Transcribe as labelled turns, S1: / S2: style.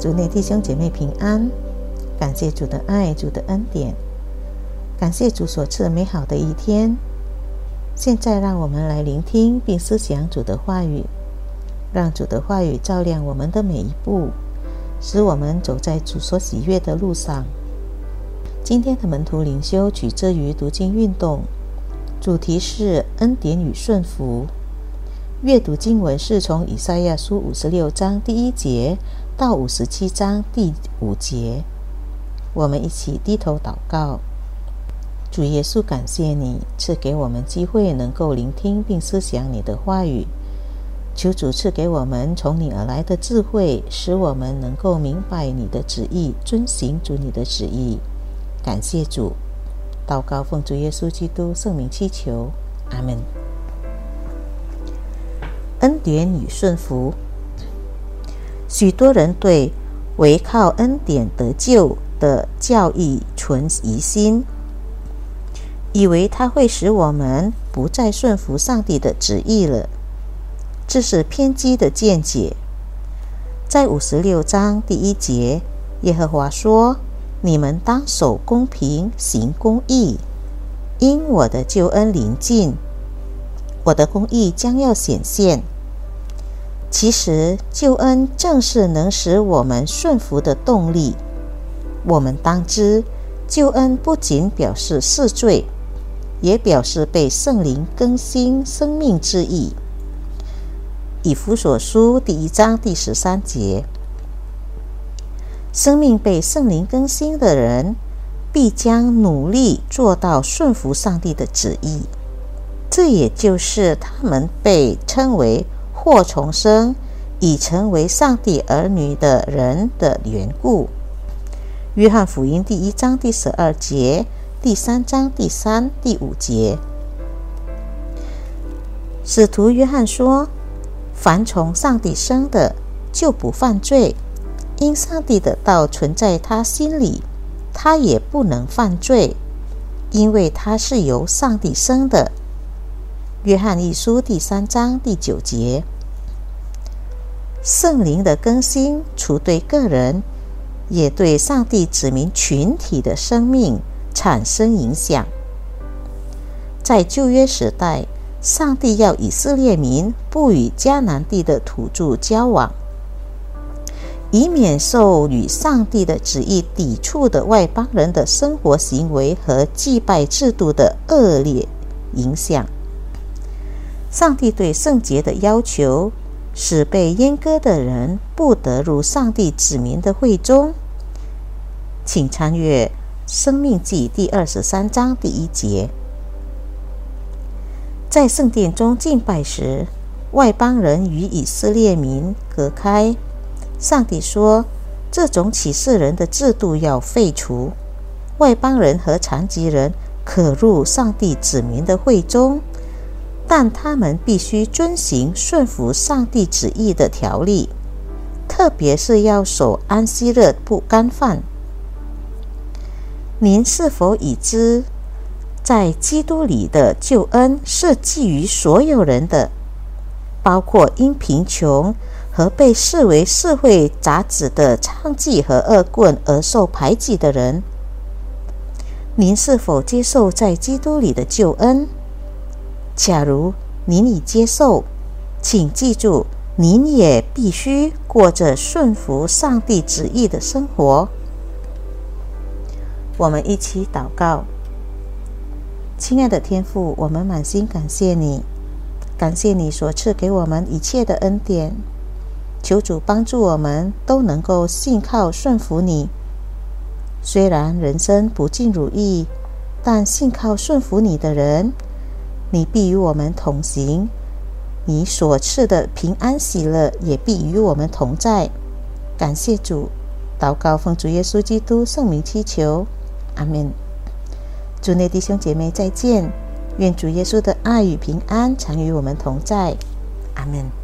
S1: 主内弟兄姐妹平安，感谢主的爱，主的恩典，感谢主所赐美好的一天。现在，让我们来聆听并思想主的话语，让主的话语照亮我们的每一步，使我们走在主所喜悦的路上。今天的门徒灵修取自于读经运动，主题是恩典与顺服。阅读经文是从以赛亚书五十六章第一节到五十七章第五节。我们一起低头祷告。主耶稣，感谢你赐给我们机会，能够聆听并思想你的话语。求主赐给我们从你而来的智慧，使我们能够明白你的旨意，遵行主你的旨意。感谢主，祷告奉主耶稣基督圣名祈求，阿门。恩典与顺服，许多人对唯靠恩典得救的教义存疑心。以为它会使我们不再顺服上帝的旨意了，这是偏激的见解。在五十六章第一节，耶和华说：“你们当守公平，行公义，因我的救恩临近，我的公义将要显现。”其实，救恩正是能使我们顺服的动力。我们当知，救恩不仅表示赦罪。也表示被圣灵更新生命之意。以弗所书第一章第十三节：生命被圣灵更新的人，必将努力做到顺服上帝的旨意。这也就是他们被称为或重生，已成为上帝儿女的人的缘故。约翰福音第一章第十二节。第三章第三、第五节，使徒约翰说：“凡从上帝生的，就不犯罪，因上帝的道存在他心里，他也不能犯罪，因为他是由上帝生的。”约翰一书第三章第九节，圣灵的更新，除对个人，也对上帝指明群体的生命。产生影响。在旧约时代，上帝要以色列民不与迦南地的土著交往，以免受与上帝的旨意抵触的外邦人的生活行为和祭拜制度的恶劣影响。上帝对圣洁的要求，使被阉割的人不得入上帝子民的会中。请参阅。《生命记》第二十三章第一节，在圣殿中敬拜时，外邦人与以色列民隔开。上帝说：“这种启示人的制度要废除。外邦人和残疾人可入上帝子民的会中，但他们必须遵行顺服上帝旨意的条例，特别是要守安息日不干饭。”您是否已知，在基督里的救恩是基于所有人的，包括因贫穷和被视为社会杂质的娼妓和恶棍而受排挤的人？您是否接受在基督里的救恩？假如您已接受，请记住，您也必须过着顺服上帝旨意的生活。我们一起祷告，亲爱的天父，我们满心感谢你，感谢你所赐给我们一切的恩典。求主帮助我们都能够信靠顺服你。虽然人生不尽如意，但信靠顺服你的人，你必与我们同行。你所赐的平安喜乐也必与我们同在。感谢主，祷告奉主耶稣基督圣名祈求。阿门。主内弟兄姐妹再见，愿主耶稣的爱与平安常与我们同在。阿门。